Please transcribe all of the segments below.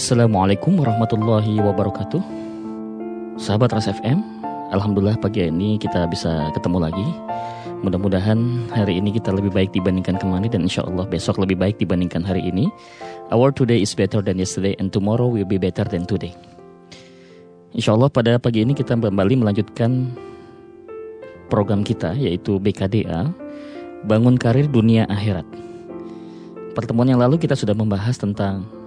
Assalamualaikum warahmatullahi wabarakatuh. Sahabat Ras FM Alhamdulillah pagi ini kita bisa ketemu lagi. Mudah-mudahan hari ini kita lebih baik dibandingkan kemarin Dan insya Allah besok lebih baik dibandingkan hari ini. Our today is better than yesterday And tomorrow will be better than today. Insya Allah pada pagi ini kita kembali melanjutkan program kita yaitu BKDA Bangun Karir Dunia Akhirat. Pertemuan yang lalu kita sudah membahas tentang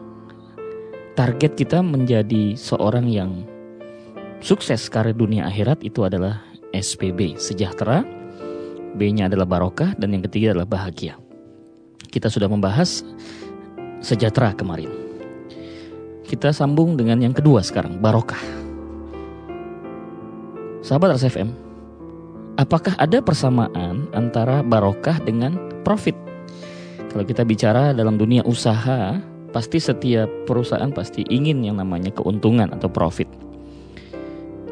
target kita menjadi seorang yang sukses karir dunia akhirat itu adalah SPB, sejahtera. B-nya adalah barokah dan yang ketiga adalah bahagia. Kita sudah membahas sejahtera kemarin. Kita sambung dengan yang kedua sekarang, barokah. Sahabat RSFM, apakah ada persamaan antara barokah dengan profit? Kalau kita bicara dalam dunia usaha, pasti setiap perusahaan pasti ingin yang namanya keuntungan atau profit.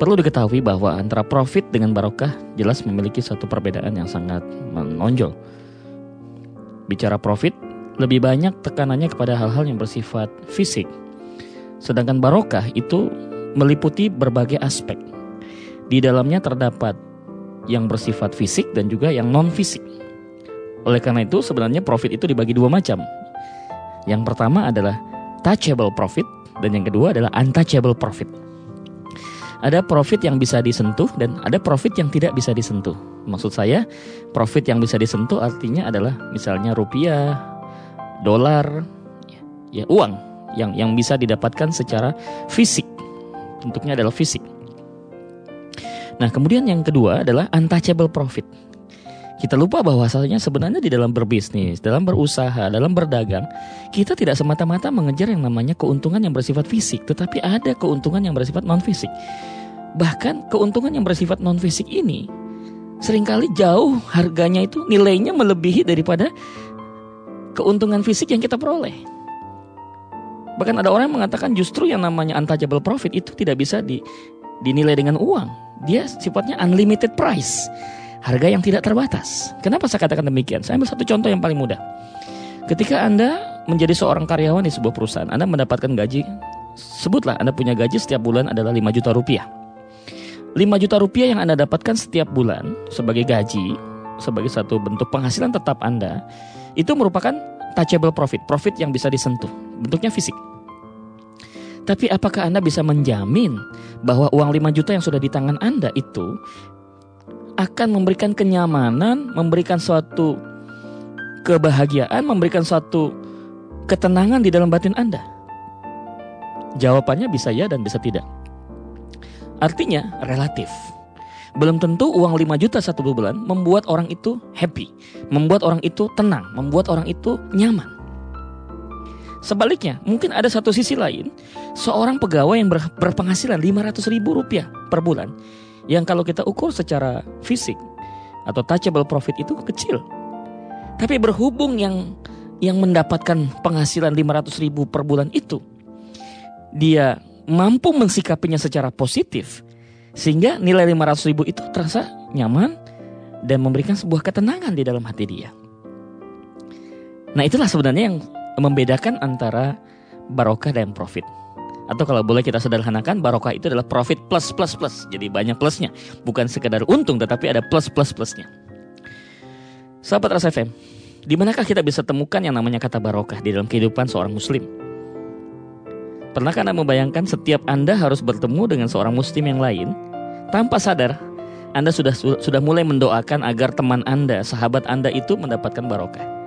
Perlu diketahui bahwa antara profit dengan barokah jelas memiliki satu perbedaan yang sangat menonjol. Bicara profit, lebih banyak tekanannya kepada hal-hal yang bersifat fisik. Sedangkan barokah itu meliputi berbagai aspek. Di dalamnya terdapat yang bersifat fisik dan juga yang non fisik. Oleh karena itu sebenarnya profit itu dibagi dua macam. Yang pertama adalah touchable profit dan yang kedua adalah untouchable profit. Ada profit yang bisa disentuh dan ada profit yang tidak bisa disentuh. Maksud saya, profit yang bisa disentuh artinya adalah misalnya rupiah, dolar, ya, ya uang yang yang bisa didapatkan secara fisik. Bentuknya adalah fisik. Nah, kemudian yang kedua adalah untouchable profit. Kita lupa bahwasanya sebenarnya di dalam berbisnis, dalam berusaha, dalam berdagang, kita tidak semata-mata mengejar yang namanya keuntungan yang bersifat fisik, tetapi ada keuntungan yang bersifat non fisik. Bahkan keuntungan yang bersifat non fisik ini sering kali jauh harganya itu nilainya melebihi daripada keuntungan fisik yang kita peroleh. Bahkan ada orang yang mengatakan justru yang namanya untouchable profit itu tidak bisa di, dinilai dengan uang. Dia sifatnya unlimited price harga yang tidak terbatas. Kenapa saya katakan demikian? Saya ambil satu contoh yang paling mudah. Ketika Anda menjadi seorang karyawan di sebuah perusahaan, Anda mendapatkan gaji, sebutlah Anda punya gaji setiap bulan adalah 5 juta rupiah. 5 juta rupiah yang Anda dapatkan setiap bulan sebagai gaji, sebagai satu bentuk penghasilan tetap Anda, itu merupakan touchable profit, profit yang bisa disentuh, bentuknya fisik. Tapi apakah Anda bisa menjamin bahwa uang 5 juta yang sudah di tangan Anda itu akan memberikan kenyamanan, memberikan suatu kebahagiaan, memberikan suatu ketenangan di dalam batin Anda? Jawabannya bisa ya dan bisa tidak. Artinya relatif. Belum tentu uang 5 juta satu bulan membuat orang itu happy, membuat orang itu tenang, membuat orang itu nyaman. Sebaliknya, mungkin ada satu sisi lain, seorang pegawai yang berpenghasilan 500 ribu rupiah per bulan yang kalau kita ukur secara fisik atau touchable profit itu kecil. Tapi berhubung yang yang mendapatkan penghasilan 500 ribu per bulan itu, dia mampu mensikapinya secara positif, sehingga nilai 500 ribu itu terasa nyaman dan memberikan sebuah ketenangan di dalam hati dia. Nah itulah sebenarnya yang membedakan antara barokah dan profit. Atau kalau boleh kita sederhanakan, barokah itu adalah profit plus plus plus. Jadi banyak plusnya. Bukan sekedar untung, tetapi ada plus plus plusnya. Sahabat Rasa FM, di manakah kita bisa temukan yang namanya kata barokah di dalam kehidupan seorang muslim? Pernahkah Anda membayangkan setiap Anda harus bertemu dengan seorang muslim yang lain? Tanpa sadar, Anda sudah sudah mulai mendoakan agar teman Anda, sahabat Anda itu mendapatkan barokah.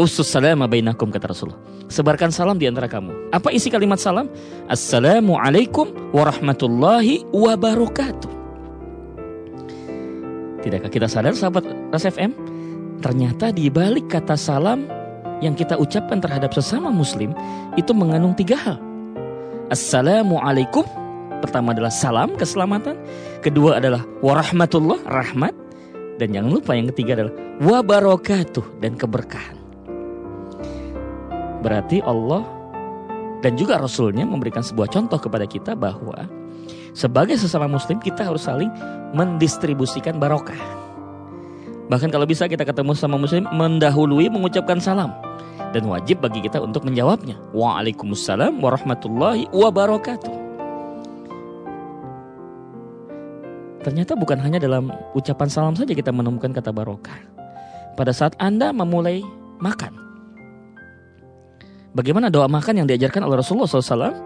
Usus salam bainakum kata Rasulullah. Sebarkan salam di antara kamu. Apa isi kalimat salam? Assalamualaikum warahmatullahi wabarakatuh. Tidakkah kita sadar sahabat Ras FM? Ternyata di balik kata salam yang kita ucapkan terhadap sesama muslim itu mengandung tiga hal. Assalamualaikum Pertama adalah salam keselamatan Kedua adalah warahmatullah rahmat Dan jangan lupa yang ketiga adalah wabarakatuh dan keberkahan Berarti Allah dan juga Rasulnya memberikan sebuah contoh kepada kita bahwa sebagai sesama muslim kita harus saling mendistribusikan barokah. Bahkan kalau bisa kita ketemu sama muslim mendahului mengucapkan salam. dan wajib bagi kita untuk menjawabnya. Waalaikumsalam warahmatullahi wabarakatuh. Ternyata bukan hanya dalam ucapan salam saja kita menemukan kata barokah. Pada saat Anda memulai makan. Bagaimana doa makan yang diajarkan oleh Rasulullah SAW?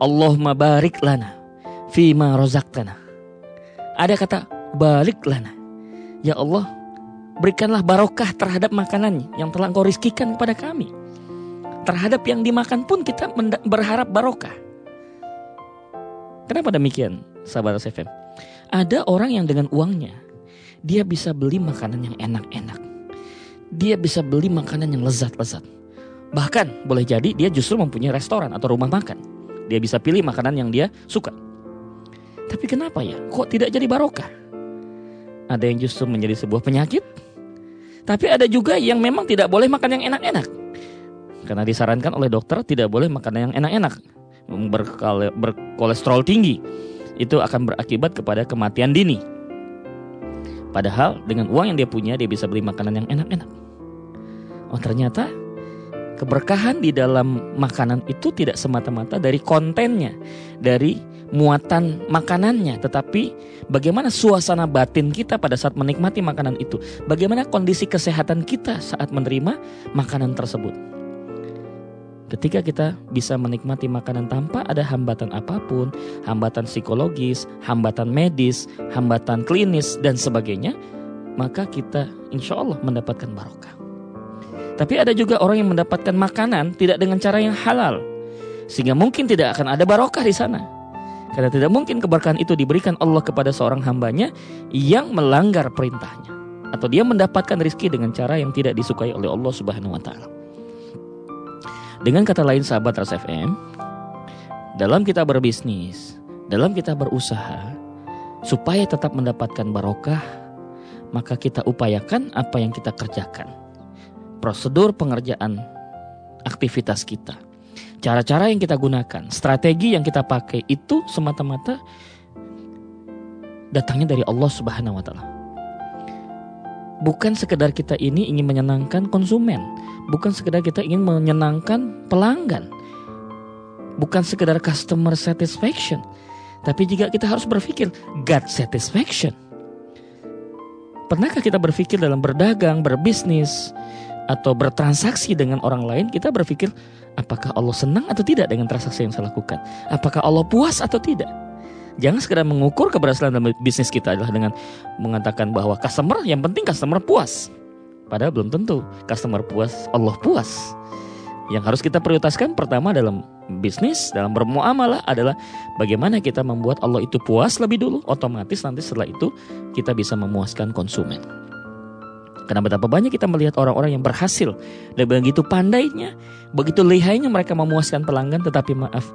Allahumma barik lana fima rozaktana. Ada kata balik lana. Ya Allah, berikanlah barokah terhadap makanan yang telah engkau rizkikan kepada kami. Terhadap yang dimakan pun kita berharap barokah. Kenapa demikian, sahabat SFM? Ada orang yang dengan uangnya, dia bisa beli makanan yang enak-enak. Dia bisa beli makanan yang lezat-lezat. Bahkan boleh jadi dia justru mempunyai restoran atau rumah makan. Dia bisa pilih makanan yang dia suka. Tapi kenapa ya? Kok tidak jadi barokah? Ada yang justru menjadi sebuah penyakit, tapi ada juga yang memang tidak boleh makan yang enak-enak. Karena disarankan oleh dokter tidak boleh makan yang enak-enak. Berkolesterol tinggi. Itu akan berakibat kepada kematian dini. Padahal dengan uang yang dia punya dia bisa beli makanan yang enak-enak. Oh ternyata keberkahan di dalam makanan itu tidak semata-mata dari kontennya, dari muatan makanannya, tetapi bagaimana suasana batin kita pada saat menikmati makanan itu, bagaimana kondisi kesehatan kita saat menerima makanan tersebut. Ketika kita bisa menikmati makanan tanpa ada hambatan apa pun, hambatan psikologis, hambatan medis, hambatan klinis, dan sebagainya, maka kita insya Allah mendapatkan barokah. Tapi ada juga orang yang mendapatkan makanan tidak dengan cara yang halal, sehingga mungkin tidak akan ada barokah di sana. Karena tidak mungkin keberkahan itu diberikan Allah kepada seorang hambanya yang melanggar perintahnya. Atau dia mendapatkan rizki dengan cara yang tidak disukai oleh Allah subhanahu wa ta'ala. Dengan kata lain sahabat Ras FM, dalam kita berbisnis, dalam kita berusaha, supaya tetap mendapatkan barokah, maka kita upayakan apa yang kita kerjakan. Prosedur pengerjaan aktivitas kita cara-cara yang kita gunakan, strategi yang kita pakai itu semata-mata datangnya dari Allah Subhanahu wa taala. Bukan sekedar kita ini ingin menyenangkan konsumen, bukan sekedar kita ingin menyenangkan pelanggan. Bukan sekedar customer satisfaction, tapi juga kita harus berpikir God satisfaction. Pernahkah kita berpikir dalam berdagang, berbisnis, atau bertransaksi dengan orang lain, kita berpikir Apakah Allah senang atau tidak dengan transaksi yang saya lakukan? Apakah Allah puas atau tidak? Jangan sekedar mengukur keberhasilan dalam bisnis kita adalah dengan mengatakan bahwa customer yang penting customer puas. Padahal belum tentu customer puas, Allah puas. Yang harus kita prioritaskan pertama dalam bisnis, dalam bermuamalah adalah bagaimana kita membuat Allah itu puas lebih dulu, otomatis nanti setelah itu kita bisa memuaskan konsumen. Karena betapa banyak kita melihat orang-orang yang berhasil dan begitu pandainya, begitu lihainya mereka memuaskan pelanggan, tetapi maaf,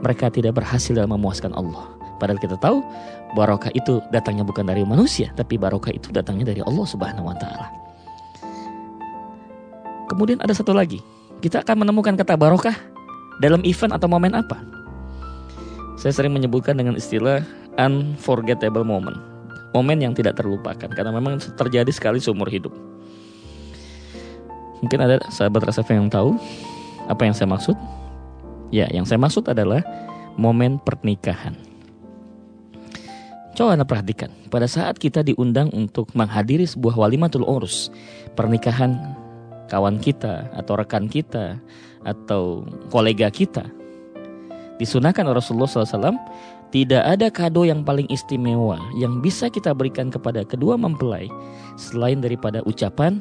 mereka tidak berhasil dalam memuaskan Allah. Padahal kita tahu barokah itu datangnya bukan dari manusia, tapi barokah itu datangnya dari Allah Subhanahu wa taala. Kemudian ada satu lagi. Kita akan menemukan kata barokah dalam event atau momen apa? Saya sering menyebutkan dengan istilah unforgettable moment momen yang tidak terlupakan karena memang terjadi sekali seumur hidup. Mungkin ada sahabat rasa yang tahu apa yang saya maksud? Ya, yang saya maksud adalah momen pernikahan. Coba Anda perhatikan, pada saat kita diundang untuk menghadiri sebuah walimatul urus, pernikahan kawan kita atau rekan kita atau kolega kita, disunahkan Rasulullah SAW tidak ada kado yang paling istimewa yang bisa kita berikan kepada kedua mempelai selain daripada ucapan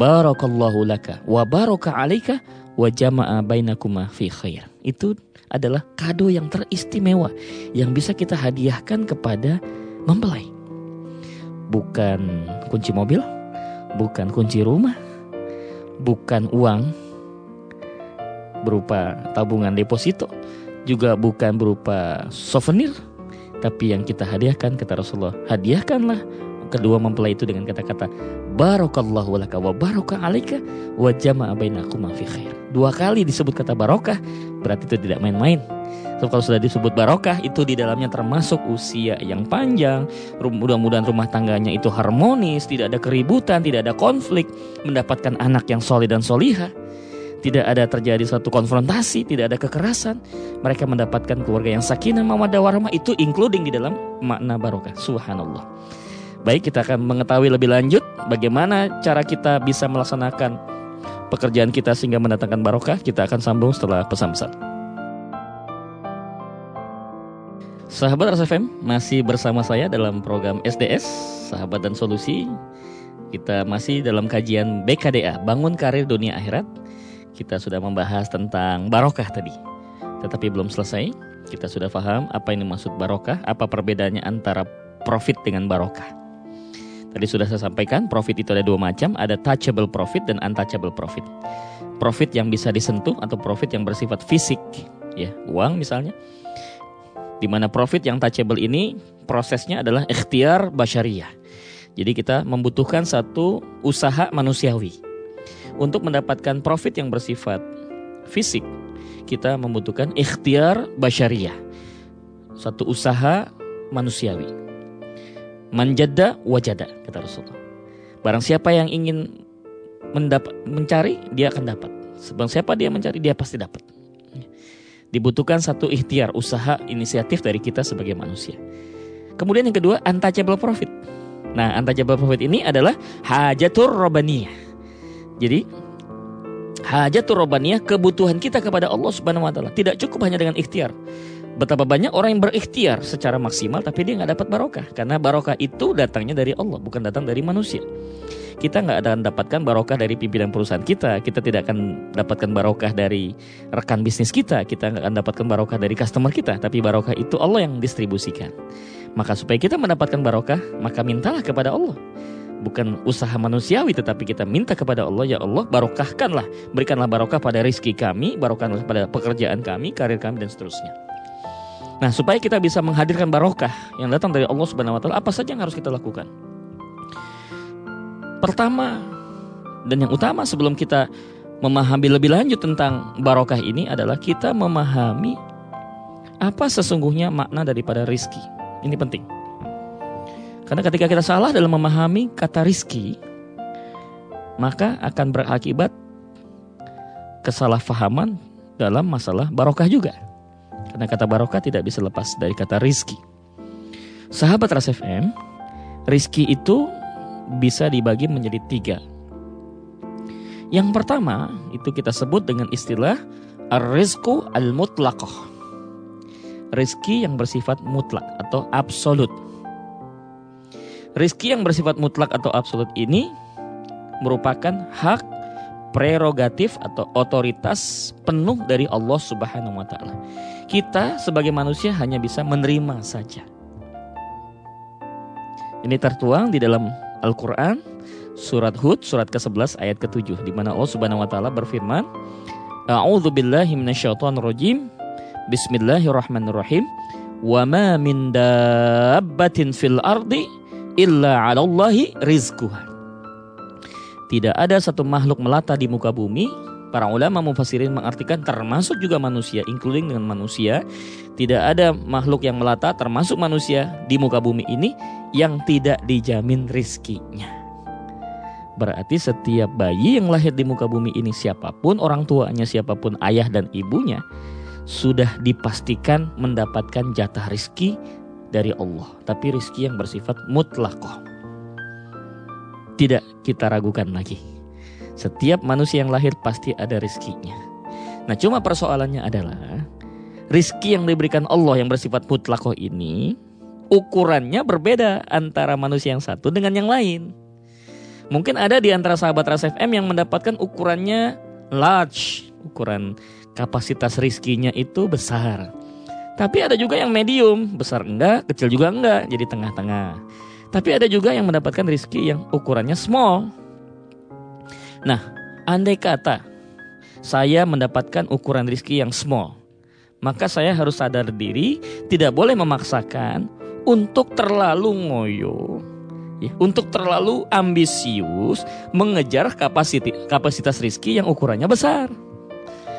barakallahu laka wa baraka alaika wa jama'a bainakuma fi khair. Itu adalah kado yang teristimewa yang bisa kita hadiahkan kepada mempelai. Bukan kunci mobil, bukan kunci rumah, bukan uang berupa tabungan deposito, juga bukan berupa souvenir, tapi yang kita hadiahkan kata Rasulullah, hadiahkanlah kedua mempelai itu dengan kata-kata barakallahu laka wa baraka alaika wa jama'a bainakuma fi khair. Dua kali disebut kata barokah berarti itu tidak main-main. So, kalau sudah disebut barokah itu di dalamnya termasuk usia yang panjang, mudah-mudahan rumah tangganya itu harmonis, tidak ada keributan, tidak ada konflik, mendapatkan anak yang solid dan soliha, tidak ada terjadi suatu konfrontasi, tidak ada kekerasan, mereka mendapatkan keluarga yang sakinah, mawaddah warahmah itu including di dalam makna barokah. Subhanallah. Baik, kita akan mengetahui lebih lanjut bagaimana cara kita bisa melaksanakan pekerjaan kita sehingga mendatangkan barokah. Kita akan sambung setelah pesan-pesan. Sahabat RSFM masih bersama saya dalam program SDS Sahabat dan Solusi. Kita masih dalam kajian BKDA Bangun Karir Dunia Akhirat. Kita sudah membahas tentang barokah tadi. Tetapi belum selesai. Kita sudah paham apa ini maksud barokah, apa perbedaannya antara profit dengan barokah. Tadi sudah saya sampaikan, profit itu ada dua macam, ada touchable profit dan untouchable profit. Profit yang bisa disentuh atau profit yang bersifat fisik, ya, uang misalnya di mana profit yang touchable ini prosesnya adalah ikhtiar basyariah. Jadi kita membutuhkan satu usaha manusiawi. Untuk mendapatkan profit yang bersifat fisik, kita membutuhkan ikhtiar basyariah. Satu usaha manusiawi. Manjada wajada kata Rasulullah. Barang siapa yang ingin mendapat mencari, dia akan dapat. Sebab siapa dia mencari, dia pasti dapat dibutuhkan satu ikhtiar, usaha, inisiatif dari kita sebagai manusia. Kemudian yang kedua, untouchable profit. Nah, untouchable profit ini adalah hajatur robaniyah. Jadi, hajatur robaniyah kebutuhan kita kepada Allah Subhanahu wa taala tidak cukup hanya dengan ikhtiar. Betapa banyak orang yang berikhtiar secara maksimal tapi dia nggak dapat barokah karena barokah itu datangnya dari Allah bukan datang dari manusia kita nggak akan dapatkan barokah dari pimpinan perusahaan kita, kita tidak akan dapatkan barokah dari rekan bisnis kita, kita nggak akan dapatkan barokah dari customer kita, tapi barokah itu Allah yang distribusikan. Maka supaya kita mendapatkan barokah, maka mintalah kepada Allah. Bukan usaha manusiawi tetapi kita minta kepada Allah ya Allah barokahkanlah berikanlah barokah pada rizki kami barokahkanlah pada pekerjaan kami karir kami dan seterusnya Nah supaya kita bisa menghadirkan barokah yang datang dari Allah Subhanahu Wa Taala apa saja yang harus kita lakukan Pertama dan yang utama sebelum kita memahami lebih lanjut tentang barokah ini adalah kita memahami apa sesungguhnya makna daripada rizki. Ini penting. Karena ketika kita salah dalam memahami kata rizki, maka akan berakibat kesalahpahaman dalam masalah barokah juga. Karena kata barokah tidak bisa lepas dari kata rizki. Sahabat Ras FM, rizki itu bisa dibagi menjadi tiga. Yang pertama itu kita sebut dengan istilah rizku al-mutlaqah. Rizki yang bersifat mutlak atau absolut. Rizki yang bersifat mutlak atau absolut ini merupakan hak prerogatif atau otoritas penuh dari Allah Subhanahu wa taala. Kita sebagai manusia hanya bisa menerima saja. Ini tertuang di dalam Al-Quran surat Hud surat ke-11 ayat ke-7 di mana Allah Subhanahu wa taala berfirman A'udzu billahi rajim Bismillahirrahmanirrahim Wa ma min dabbatin fil ardi illa 'alallahi rizquha Tidak ada satu makhluk melata di muka bumi Para ulama mufasirin mengartikan termasuk juga manusia, including dengan manusia. Tidak ada makhluk yang melata termasuk manusia di muka bumi ini yang tidak dijamin rizkinya. Berarti setiap bayi yang lahir di muka bumi ini siapa pun orang tuanya, siapa pun ayah dan ibunya sudah dipastikan mendapatkan jatah rizki dari Allah. Tapi rizki yang bersifat mutlakoh. Tidak kita ragukan lagi. Setiap manusia yang lahir pasti ada rizkinya. Nah cuma persoalannya adalah rizki yang diberikan Allah yang bersifat mutlakoh ini ukurannya berbeda antara manusia yang satu dengan yang lain. Mungkin ada di antara sahabat Ras FM yang mendapatkan ukurannya large, ukuran kapasitas rizkinya itu besar. Tapi ada juga yang medium, besar enggak, kecil juga enggak, jadi tengah-tengah. Tapi ada juga yang mendapatkan rizki yang ukurannya small, Nah, andai kata saya mendapatkan ukuran rizki yang small, maka saya harus sadar diri, tidak boleh memaksakan untuk terlalu ngoyo Ya, untuk terlalu ambisius mengejar kapasitas kapasitas rizki yang ukurannya besar.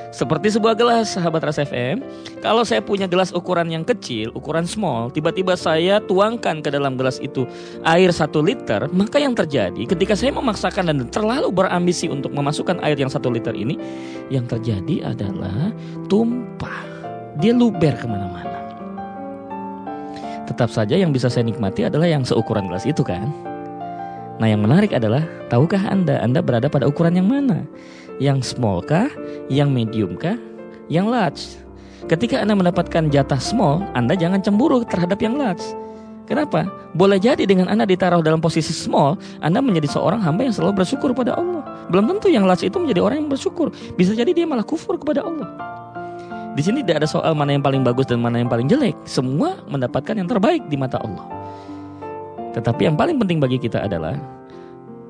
Seperti sebuah gelas, sahabat Ras FM. Kalau saya punya gelas ukuran yang kecil, ukuran small, tiba-tiba saya tuangkan ke dalam gelas itu air satu liter, maka yang terjadi ketika saya memaksakan dan terlalu berambisi untuk memasukkan air yang satu liter ini, yang terjadi adalah tumpah. Dia luber ke mana-mana. Tetap saja yang bisa saya nikmati adalah yang seukuran gelas itu kan. Nah yang menarik adalah, tahukah Anda, Anda berada pada ukuran yang mana? Yang small kah? Yang medium kah? Yang large? Ketika Anda mendapatkan jatah small, Anda jangan cemburu terhadap yang large. Kenapa? Boleh jadi dengan Anda ditaruh dalam posisi small, Anda menjadi seorang hamba yang selalu bersyukur pada Allah. Belum tentu yang large itu menjadi orang yang bersyukur. Bisa jadi dia malah kufur kepada Allah. Di sini tidak ada soal mana yang paling bagus dan mana yang paling jelek. Semua mendapatkan yang terbaik di mata Allah. Tetapi yang paling penting bagi kita adalah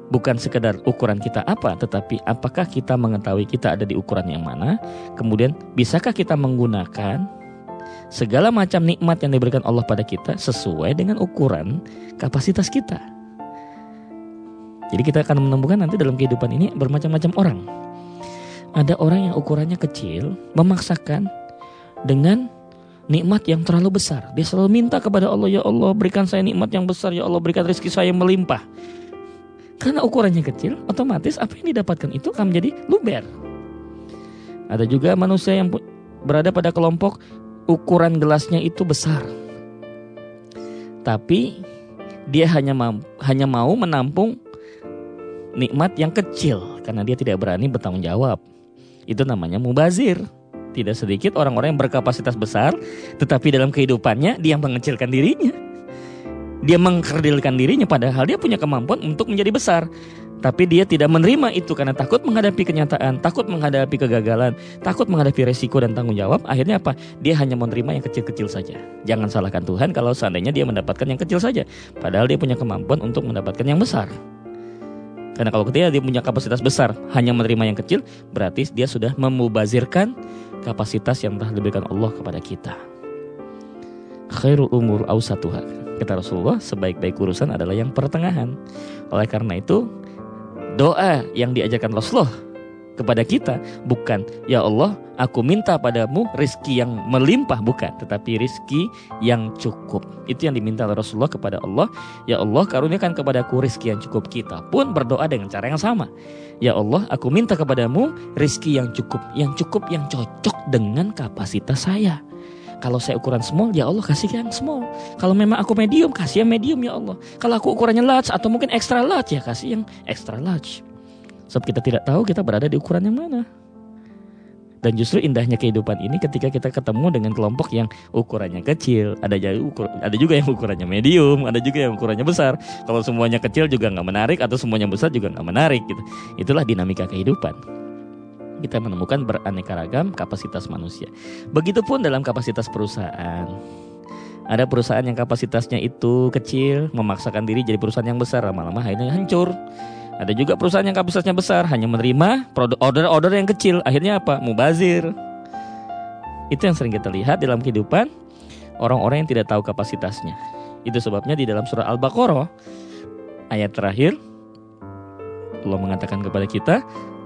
bukan sekedar ukuran kita apa, tetapi apakah kita mengetahui kita ada di ukuran yang mana, kemudian bisakah kita menggunakan segala macam nikmat yang diberikan Allah pada kita sesuai dengan ukuran kapasitas kita. Jadi kita akan menemukan nanti dalam kehidupan ini bermacam-macam orang. Ada orang yang ukurannya kecil, memaksakan dengan nikmat yang terlalu besar. Dia selalu minta kepada Allah, ya Allah berikan saya nikmat yang besar, ya Allah berikan rezeki saya melimpah. Karena ukurannya kecil, otomatis apa yang didapatkan itu akan menjadi luber. Ada juga manusia yang berada pada kelompok ukuran gelasnya itu besar. Tapi dia hanya hanya mau menampung nikmat yang kecil karena dia tidak berani bertanggung jawab. Itu namanya mubazir. Tidak sedikit orang-orang yang berkapasitas besar tetapi dalam kehidupannya dia mengecilkan dirinya. Dia mengkerdilkan dirinya padahal dia punya kemampuan untuk menjadi besar. Tapi dia tidak menerima itu karena takut menghadapi kenyataan, takut menghadapi kegagalan, takut menghadapi resiko dan tanggung jawab. Akhirnya apa? Dia hanya menerima yang kecil-kecil saja. Jangan salahkan Tuhan kalau seandainya dia mendapatkan yang kecil saja. Padahal dia punya kemampuan untuk mendapatkan yang besar. Karena kalau ketika dia punya kapasitas besar, hanya menerima yang kecil, berarti dia sudah memubazirkan kapasitas yang telah diberikan Allah kepada kita. Khairul umur ausatuha Kata Rasulullah, sebaik-baik urusan adalah yang pertengahan. Oleh karena itu, doa yang diajarkan Rasulullah kepada kita bukan ya Allah aku minta padamu rizki yang melimpah. Bukan tetapi rizki yang cukup. Itu yang diminta oleh Rasulullah kepada Allah. Ya Allah karuniakan kepadaku rizki yang cukup. Kita pun berdoa dengan cara yang sama. Ya Allah aku minta kepadamu rizki yang cukup yang cukup yang cocok dengan kapasitas saya kalau saya ukuran small, ya Allah kasih yang small. Kalau memang aku medium, kasih yang medium ya Allah. Kalau aku ukurannya large atau mungkin extra large, ya kasih yang extra large. Sebab kita tidak tahu kita berada di ukuran yang mana. Dan justru indahnya kehidupan ini ketika kita ketemu dengan kelompok yang ukurannya kecil, ada juga ada juga yang ukurannya medium, ada juga yang ukurannya besar. Kalau semuanya kecil juga nggak menarik atau semuanya besar juga nggak menarik gitu. Itulah dinamika kehidupan kita menemukan beraneka ragam kapasitas manusia. Begitupun dalam kapasitas perusahaan. Ada perusahaan yang kapasitasnya itu kecil, memaksakan diri jadi perusahaan yang besar, lama-lama akhirnya hancur. Ada juga perusahaan yang kapasitasnya besar, hanya menerima order-order yang kecil, akhirnya apa? Mubazir. Itu yang sering kita lihat dalam kehidupan orang-orang yang tidak tahu kapasitasnya. Itu sebabnya di dalam surah Al-Baqarah ayat terakhir Allah mengatakan kepada kita,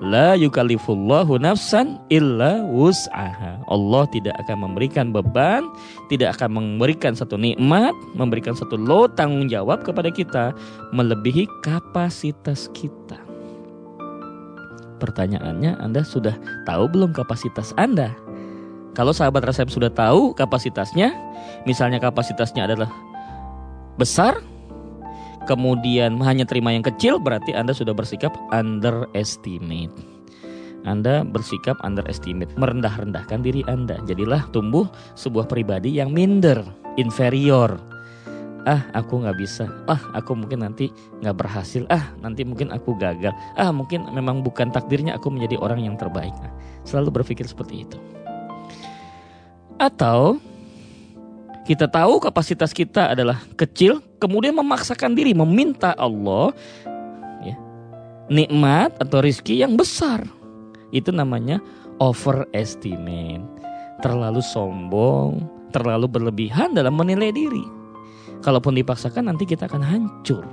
La yukalifullahu nafsan illa wus'aha. Allah tidak akan memberikan beban, tidak akan memberikan satu nikmat, memberikan satu lo tanggung jawab kepada kita melebihi kapasitas kita. Pertanyaannya, Anda sudah tahu belum kapasitas Anda? Kalau sahabat resep sudah tahu kapasitasnya, misalnya kapasitasnya adalah besar, kemudian hanya terima yang kecil berarti Anda sudah bersikap underestimate. Anda bersikap underestimate, merendah-rendahkan diri Anda. Jadilah tumbuh sebuah pribadi yang minder, inferior. Ah, aku nggak bisa. Ah, aku mungkin nanti nggak berhasil. Ah, nanti mungkin aku gagal. Ah, mungkin memang bukan takdirnya aku menjadi orang yang terbaik. Nah, selalu berpikir seperti itu. Atau kita tahu kapasitas kita adalah kecil, kemudian memaksakan diri meminta Allah ya, nikmat atau rizki yang besar. Itu namanya overestimate. Terlalu sombong, terlalu berlebihan dalam menilai diri. Kalaupun dipaksakan nanti kita akan hancur.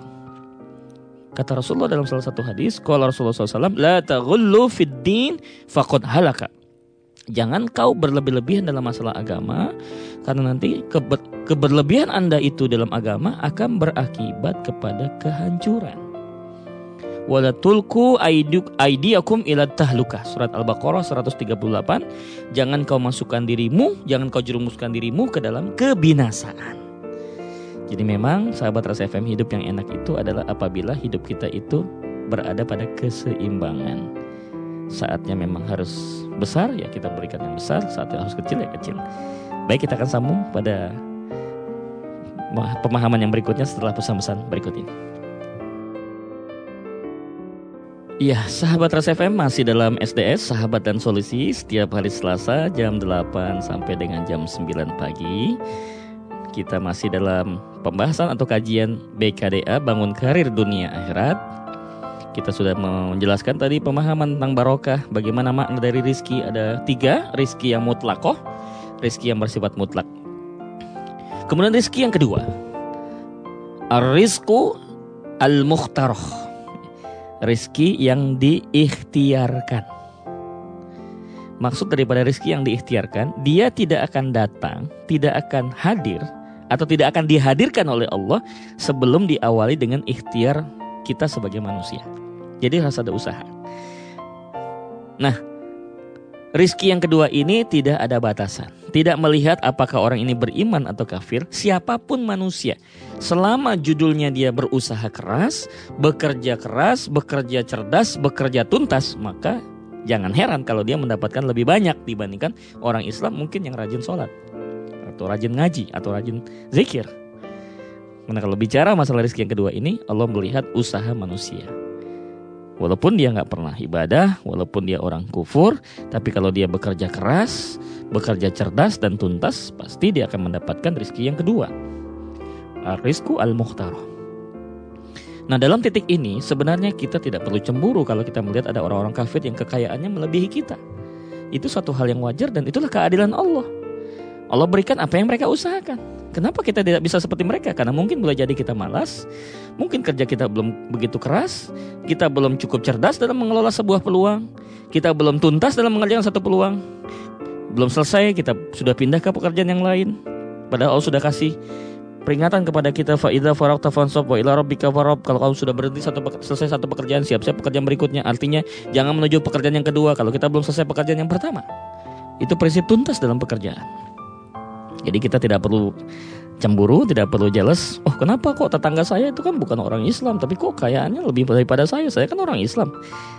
Kata Rasulullah dalam salah satu hadis, kalau Rasulullah SAW, La fid din halaka. Jangan kau berlebih-lebihan dalam masalah agama, karena nanti keber keberlebihan Anda itu dalam agama akan berakibat kepada kehancuran. Wala tulku aidiakum ila tahluka. Surat Al-Baqarah 138. Jangan kau masukkan dirimu, jangan kau jerumuskan dirimu ke dalam kebinasaan. Jadi memang sahabat rasa FM hidup yang enak itu adalah apabila hidup kita itu berada pada keseimbangan. Saatnya memang harus besar ya kita berikan yang besar, saatnya harus kecil ya kecil. Baik kita akan sambung pada pemahaman yang berikutnya setelah pesan-pesan berikut ini. Iya, sahabat Ras FM masih dalam SDS Sahabat dan Solusi setiap hari Selasa jam 8 sampai dengan jam 9 pagi. Kita masih dalam pembahasan atau kajian BKDA Bangun Karir Dunia Akhirat. Kita sudah menjelaskan tadi pemahaman tentang barokah, bagaimana makna dari rizki? Ada tiga, rizki yang mutlakoh, rizki yang bersifat mutlak. Kemudian rizki yang kedua, ar-rizku al-mukhtaroh, rizki yang diikhtiarkan. Maksud daripada rizki yang diikhtiarkan, dia tidak akan datang, tidak akan hadir atau tidak akan dihadirkan oleh Allah sebelum diawali dengan ikhtiar kita sebagai manusia. Jadi harus ada usaha. Nah, rizki yang kedua ini tidak ada batasan. Tidak melihat apakah orang ini beriman atau kafir, siapa pun manusia. Selama judulnya dia berusaha keras, bekerja keras, bekerja cerdas, bekerja tuntas, maka jangan heran kalau dia mendapatkan lebih banyak dibandingkan orang Islam mungkin yang rajin sholat atau rajin ngaji atau rajin zikir. Karena kalau bicara masalah rezeki yang kedua ini, Allah melihat usaha manusia. Walaupun dia nggak pernah ibadah, walaupun dia orang kufur, tapi kalau dia bekerja keras, bekerja cerdas dan tuntas, pasti dia akan mendapatkan rezeki yang kedua. Rizku al-mukhtaroh. Nah dalam titik ini sebenarnya kita tidak perlu cemburu kalau kita melihat ada orang-orang kafir yang kekayaannya melebihi kita. Itu suatu hal yang wajar dan itulah keadilan Allah. Allah berikan apa yang mereka usahakan. Kenapa kita tidak bisa seperti mereka? Karena mungkin boleh jadi kita malas, mungkin kerja kita belum begitu keras, kita belum cukup cerdas dalam mengelola sebuah peluang, kita belum tuntas dalam mengerjakan satu peluang, belum selesai kita sudah pindah ke pekerjaan yang lain. Padahal Allah sudah kasih peringatan kepada kita faida faraqta fansab wa ila rabbika farab kalau kamu sudah berhenti satu selesai satu pekerjaan siap-siap pekerjaan berikutnya artinya jangan menuju pekerjaan yang kedua kalau kita belum selesai pekerjaan yang pertama itu prinsip tuntas dalam pekerjaan jadi kita tidak perlu cemburu, tidak perlu jealous. Oh kenapa kok tetangga saya itu kan bukan orang Islam, tapi kok kayaannya lebih daripada saya? Saya kan orang Islam.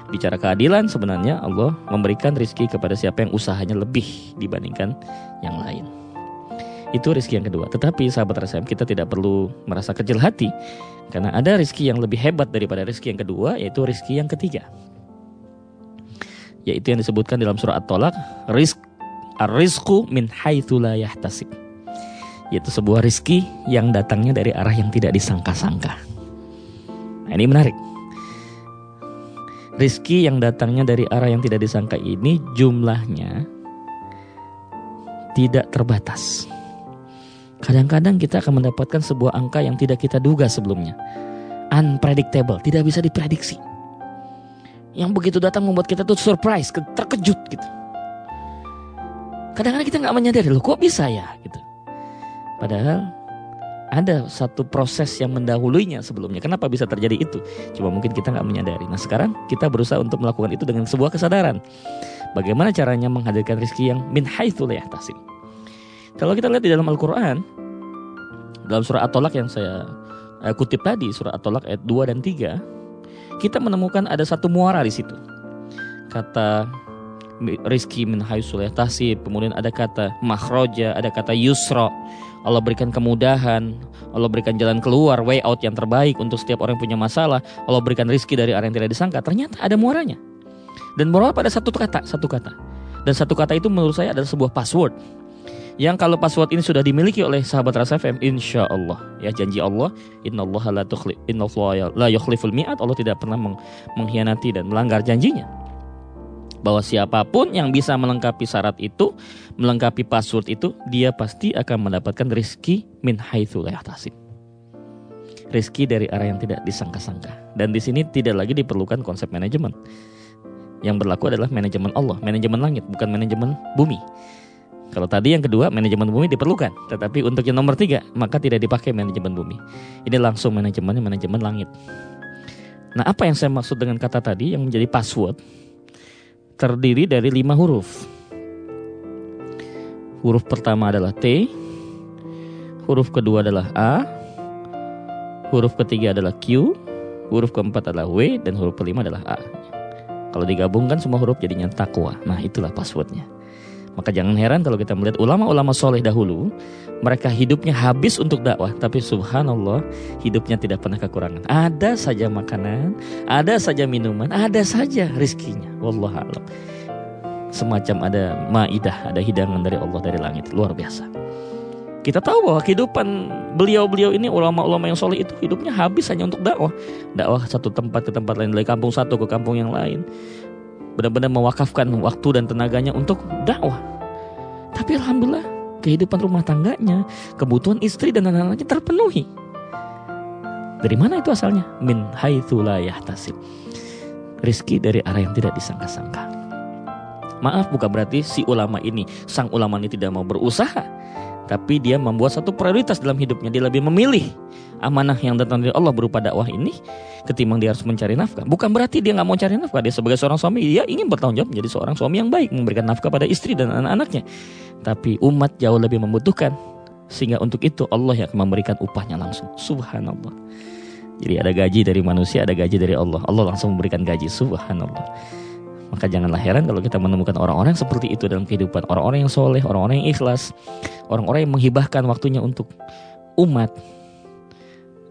Bicara keadilan sebenarnya Allah memberikan rizki kepada siapa yang usahanya lebih dibandingkan yang lain. Itu rizki yang kedua. Tetapi sahabat RSM kita tidak perlu merasa kecil hati. Karena ada rizki yang lebih hebat daripada rizki yang kedua, yaitu rizki yang ketiga. Yaitu yang disebutkan dalam surah At-Tolak, rizq Ar-rizqu min haitsu la. Yaitu sebuah rizki yang datangnya dari arah yang tidak disangka-sangka. Nah, ini menarik. Rizki yang datangnya dari arah yang tidak disangka ini jumlahnya tidak terbatas. Kadang-kadang kita akan mendapatkan sebuah angka yang tidak kita duga sebelumnya. Unpredictable, tidak bisa diprediksi. Yang begitu datang membuat kita tuh surprise, terkejut gitu kadang-kadang kita nggak menyadari loh kok bisa ya gitu padahal ada satu proses yang mendahulunya sebelumnya. Kenapa bisa terjadi itu? Coba mungkin kita nggak menyadari. Nah sekarang kita berusaha untuk melakukan itu dengan sebuah kesadaran. Bagaimana caranya menghadirkan rezeki yang min haitsu la Kalau kita lihat di dalam Al-Qur'an dalam surah At-Tolak yang saya eh, kutip tadi, surah At-Tolak ayat 2 dan 3, kita menemukan ada satu muara di situ. Kata rizki min haitsu tasib. Kemudian ada kata makhroja, ada kata yusra. Allah berikan kemudahan, Allah berikan jalan keluar, way out yang terbaik untuk setiap orang yang punya masalah. Allah berikan rizki dari arah yang tidak disangka. Ternyata ada muaranya. Dan muara pada satu kata, satu kata. Dan satu kata itu menurut saya adalah sebuah password. Yang kalau password ini sudah dimiliki oleh sahabat Rasa FM, insya Allah ya janji Allah, Inna Allah la, inna Allah la yukhliful mi'at, Allah tidak pernah mengkhianati dan melanggar janjinya bahwa siapa pun yang bisa melengkapi syarat itu, melengkapi password itu, dia pasti akan mendapatkan rizki min haitsu la rizki dari arah yang tidak disangka-sangka. Dan di sini tidak lagi diperlukan konsep manajemen. Yang berlaku adalah manajemen Allah, manajemen langit, bukan manajemen bumi. Kalau tadi yang kedua manajemen bumi diperlukan, tetapi untuk yang nomor tiga maka tidak dipakai manajemen bumi. Ini langsung manajemennya manajemen langit. Nah apa yang saya maksud dengan kata tadi yang menjadi password terdiri dari lima huruf. Huruf pertama adalah T, huruf kedua adalah A, huruf ketiga adalah Q, huruf keempat adalah W, dan huruf kelima adalah A. Kalau digabungkan semua huruf jadinya takwa. Nah itulah passwordnya. Maka jangan heran kalau kita melihat ulama-ulama soleh dahulu, mereka hidupnya habis untuk dakwah, tapi subhanallah hidupnya tidak pernah kekurangan. Ada saja makanan, ada saja minuman, ada saja rizkinya. Wallah alam. Semacam ada maidah, ada hidangan dari Allah dari langit, luar biasa. Kita tahu bahwa kehidupan beliau-beliau ini ulama-ulama yang soleh itu hidupnya habis hanya untuk dakwah. Dakwah satu tempat ke tempat lain, dari kampung satu ke kampung yang lain benar-benar mewakafkan waktu dan tenaganya untuk dakwah. Tapi alhamdulillah kehidupan rumah tangganya, kebutuhan istri dan anak-anaknya terpenuhi. Dari mana itu asalnya? Min haitsu yahtasib. Rizki dari arah yang tidak disangka-sangka. Maaf bukan berarti si ulama ini, sang ulama ini tidak mau berusaha. Tapi dia membuat satu prioritas dalam hidupnya. Dia lebih memilih amanah yang datang dari Allah berupa dakwah ini ketimbang dia harus mencari nafkah. Bukan berarti dia nggak mau cari nafkah. Dia sebagai seorang suami dia ingin bertanggung jawab menjadi seorang suami yang baik, memberikan nafkah pada istri dan anak-anaknya. Tapi umat jauh lebih membutuhkan sehingga untuk itu Allah yang akan memberikan upahnya langsung. Subhanallah. Jadi ada gaji dari manusia, ada gaji dari Allah. Allah langsung memberikan gaji. Subhanallah. Maka janganlah heran kalau kita menemukan orang-orang seperti itu dalam kehidupan. Orang-orang yang soleh, orang-orang yang ikhlas. Orang-orang yang menghibahkan waktunya untuk umat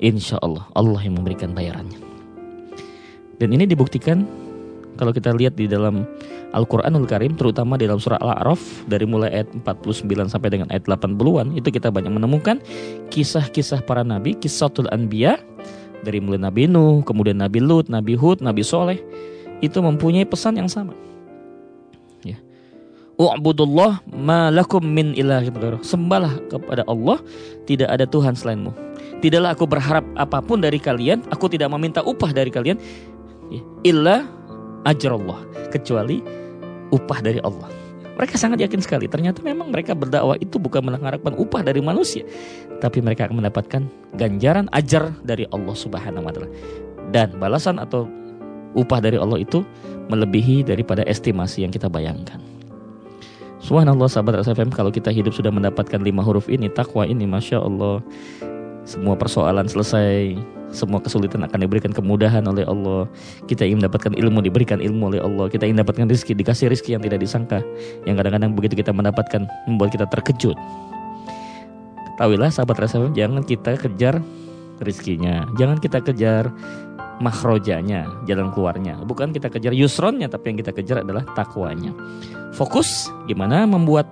insya Allah Allah yang memberikan bayarannya. Dan ini dibuktikan kalau kita lihat di dalam Al-Quranul Karim terutama di dalam surah Al-A'raf dari mulai ayat 49 sampai dengan ayat 80-an itu kita banyak menemukan kisah-kisah para nabi, kisahul anbiya dari mulai Nabi Nuh, kemudian Nabi Lut, Nabi Hud, Nabi Soleh itu mempunyai pesan yang sama. Ya. U'budullah min ilahin Sembahlah kepada Allah, tidak ada Tuhan selainmu. Tidaklah aku berharap apa pun dari kalian, aku tidak meminta upah dari kalian, ya, illa ajrullah, kecuali upah dari Allah. Mereka sangat yakin sekali, ternyata memang mereka berdakwah itu bukan mengharapkan upah dari manusia, tapi mereka akan mendapatkan ganjaran ajar dari Allah Subhanahu wa taala. Dan balasan atau upah dari Allah itu melebihi daripada estimasi yang kita bayangkan. Subhanallah sahabat RSFM kalau kita hidup sudah mendapatkan lima huruf ini takwa ini Masya Allah semua persoalan selesai, semua kesulitan akan diberikan kemudahan oleh Allah. Kita ingin mendapatkan ilmu, diberikan ilmu oleh Allah. Kita ingin mendapatkan rezeki, dikasih rezeki yang tidak disangka. Yang kadang-kadang begitu kita mendapatkan, membuat kita terkejut. Ketahuilah sahabat rasa jangan kita kejar rezekinya. Jangan kita kejar makrojanya, jalan keluarnya. Bukan kita kejar yusronnya, tapi yang kita kejar adalah takwanya. Fokus gimana membuat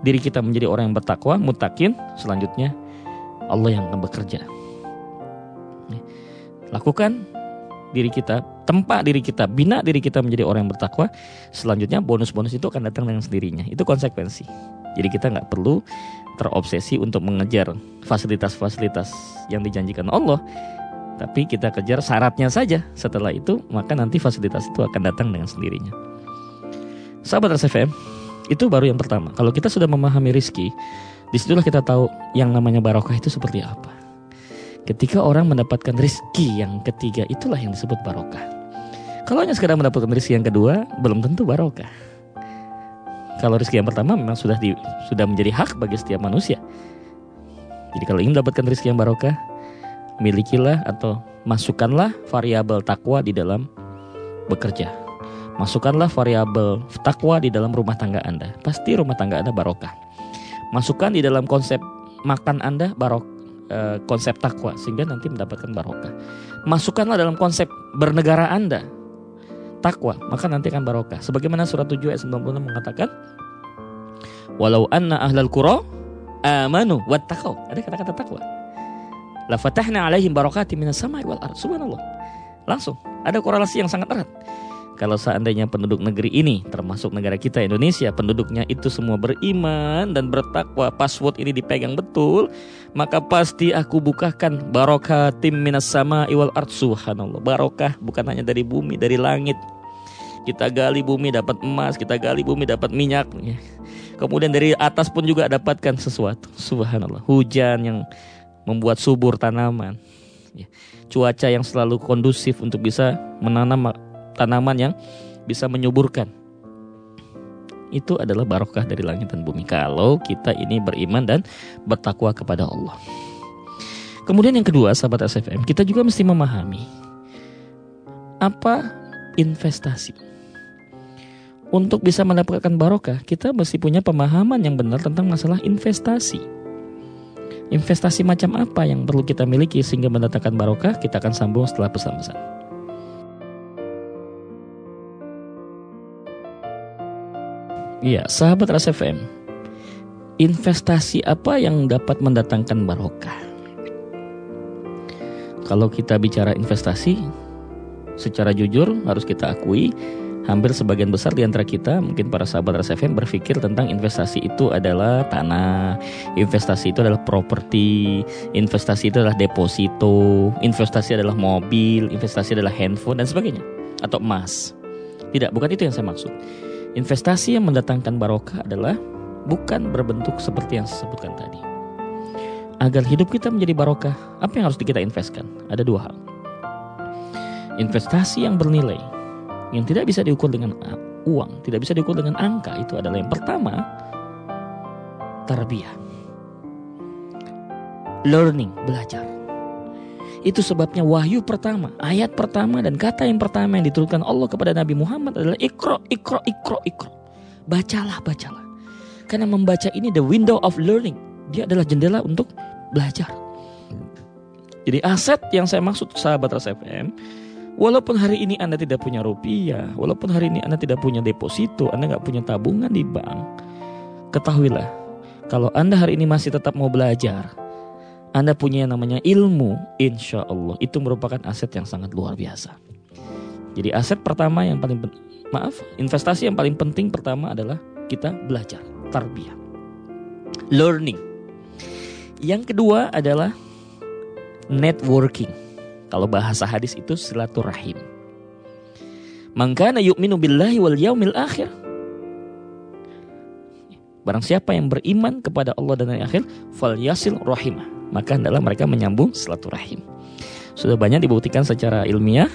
diri kita menjadi orang yang bertakwa, mutakin. Selanjutnya Allah yang akan bekerja. Lakukan diri kita, tempat diri kita, bina diri kita menjadi orang yang bertakwa. Selanjutnya bonus-bonus itu akan datang dengan sendirinya. Itu konsekuensi. Jadi kita nggak perlu terobsesi untuk mengejar fasilitas-fasilitas yang dijanjikan Allah. Tapi kita kejar syaratnya saja. Setelah itu, maka nanti fasilitas itu akan datang dengan sendirinya. Sahabat RSFM, itu baru yang pertama. Kalau kita sudah memahami rizki, Di situlah kita tahu yang namanya barokah itu seperti apa. Ketika orang mendapatkan rizki yang ketiga, itulah yang disebut barokah. Kalau hanya sekedar mendapatkan rizki yang kedua, belum tentu barokah. Kalau rizki yang pertama memang sudah di, sudah menjadi hak bagi setiap manusia. Jadi kalau ingin mendapatkan rizki yang barokah, milikilah atau masukkanlah variabel takwa di dalam bekerja. Masukkanlah variabel takwa di dalam rumah tangga Anda. Pasti rumah tangga Anda barokah masukkan di dalam konsep makan Anda barok eh, konsep takwa sehingga nanti mendapatkan barokah. Masukkanlah dalam konsep bernegara Anda takwa, maka nanti akan barokah. Sebagaimana surat 7 ayat 96 mengatakan, "Walau anna ahlal qura amanu wattaqau." Ada kata-kata takwa. La fatahna alaihim barakati minas sama'i wal ard. Subhanallah. Langsung ada korelasi yang sangat erat. kalau seandainya penduduk negeri ini termasuk negara kita Indonesia penduduknya itu semua beriman dan bertakwa password ini dipegang betul maka pasti aku bukakan barokah tim minas sama iwal art subhanallah. Barokah bukan hanya dari bumi dari langit. Kita gali bumi dapat emas kita gali bumi dapat minyak. Kemudian dari atas pun juga dapatkan sesuatu. Subhanallah. Hujan yang membuat subur tanaman ya. cuaca yang selalu kondusif untuk bisa menanam tanaman yang bisa menyuburkan. Itu adalah barokah dari langit dan bumi kalau kita ini beriman dan bertakwa kepada Allah. Kemudian yang kedua, sahabat SFM, kita juga mesti memahami apa investasi. Untuk bisa mendapatkan barokah, kita mesti punya pemahaman yang benar tentang masalah investasi. Investasi macam apa yang perlu kita miliki sehingga mendatangkan barokah? Kita akan sambung setelah pesan-pesan. Iya, sahabat Ras FM. Investasi apa yang dapat mendatangkan barokah? Kalau kita bicara investasi, secara jujur harus kita akui hampir sebagian besar di antara kita, mungkin para sahabat Ras FM berpikir tentang investasi itu adalah tanah, investasi itu adalah properti, investasi itu adalah deposito, investasi adalah mobil, investasi adalah handphone dan sebagainya atau emas. Tidak, bukan itu yang saya maksud. Investasi yang mendatangkan barokah adalah bukan berbentuk seperti yang saya sebutkan tadi. Agar hidup kita menjadi barokah, apa yang harus kita investkan? Ada dua hal. Investasi yang bernilai, yang tidak bisa diukur dengan uang, tidak bisa diukur dengan angka, itu adalah yang pertama, tarbiyah. Learning, belajar. Itu sebabnya wahyu pertama, ayat pertama dan kata yang pertama yang diturunkan Allah kepada Nabi Muhammad adalah ikro, ikro, ikro, ikro. Bacalah, bacalah. Karena membaca ini the window of learning. Dia adalah jendela untuk belajar. Jadi aset yang saya maksud sahabat Rasa FM, walaupun hari ini Anda tidak punya rupiah, walaupun hari ini Anda tidak punya deposito, Anda nggak punya tabungan di bank, ketahuilah, kalau Anda hari ini masih tetap mau belajar, anda punya yang namanya ilmu, insya Allah itu merupakan aset yang sangat luar biasa. Jadi aset pertama yang paling maaf, investasi yang paling penting pertama adalah kita belajar, tarbiyah, learning. Yang kedua adalah networking. Kalau bahasa hadis itu silaturahim. Mangkana yu'minu billahi wal yaumil akhir. Barang siapa yang beriman kepada Allah dan hari akhir, fal yasil rahimah maka adalah mereka menyambung silaturahim. Sudah banyak dibuktikan secara ilmiah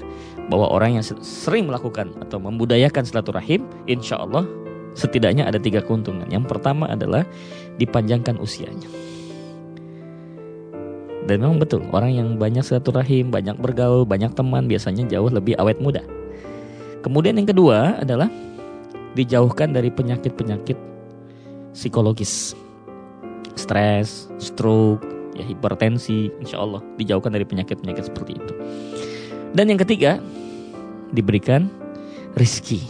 bahwa orang yang sering melakukan atau membudayakan silaturahim, insya Allah setidaknya ada tiga keuntungan. Yang pertama adalah dipanjangkan usianya. Dan memang betul, orang yang banyak silaturahim, banyak bergaul, banyak teman biasanya jauh lebih awet muda. Kemudian yang kedua adalah dijauhkan dari penyakit-penyakit psikologis. Stres, stroke, ya hipertensi, insya Allah dijauhkan dari penyakit-penyakit seperti itu. Dan yang ketiga, diberikan rizki.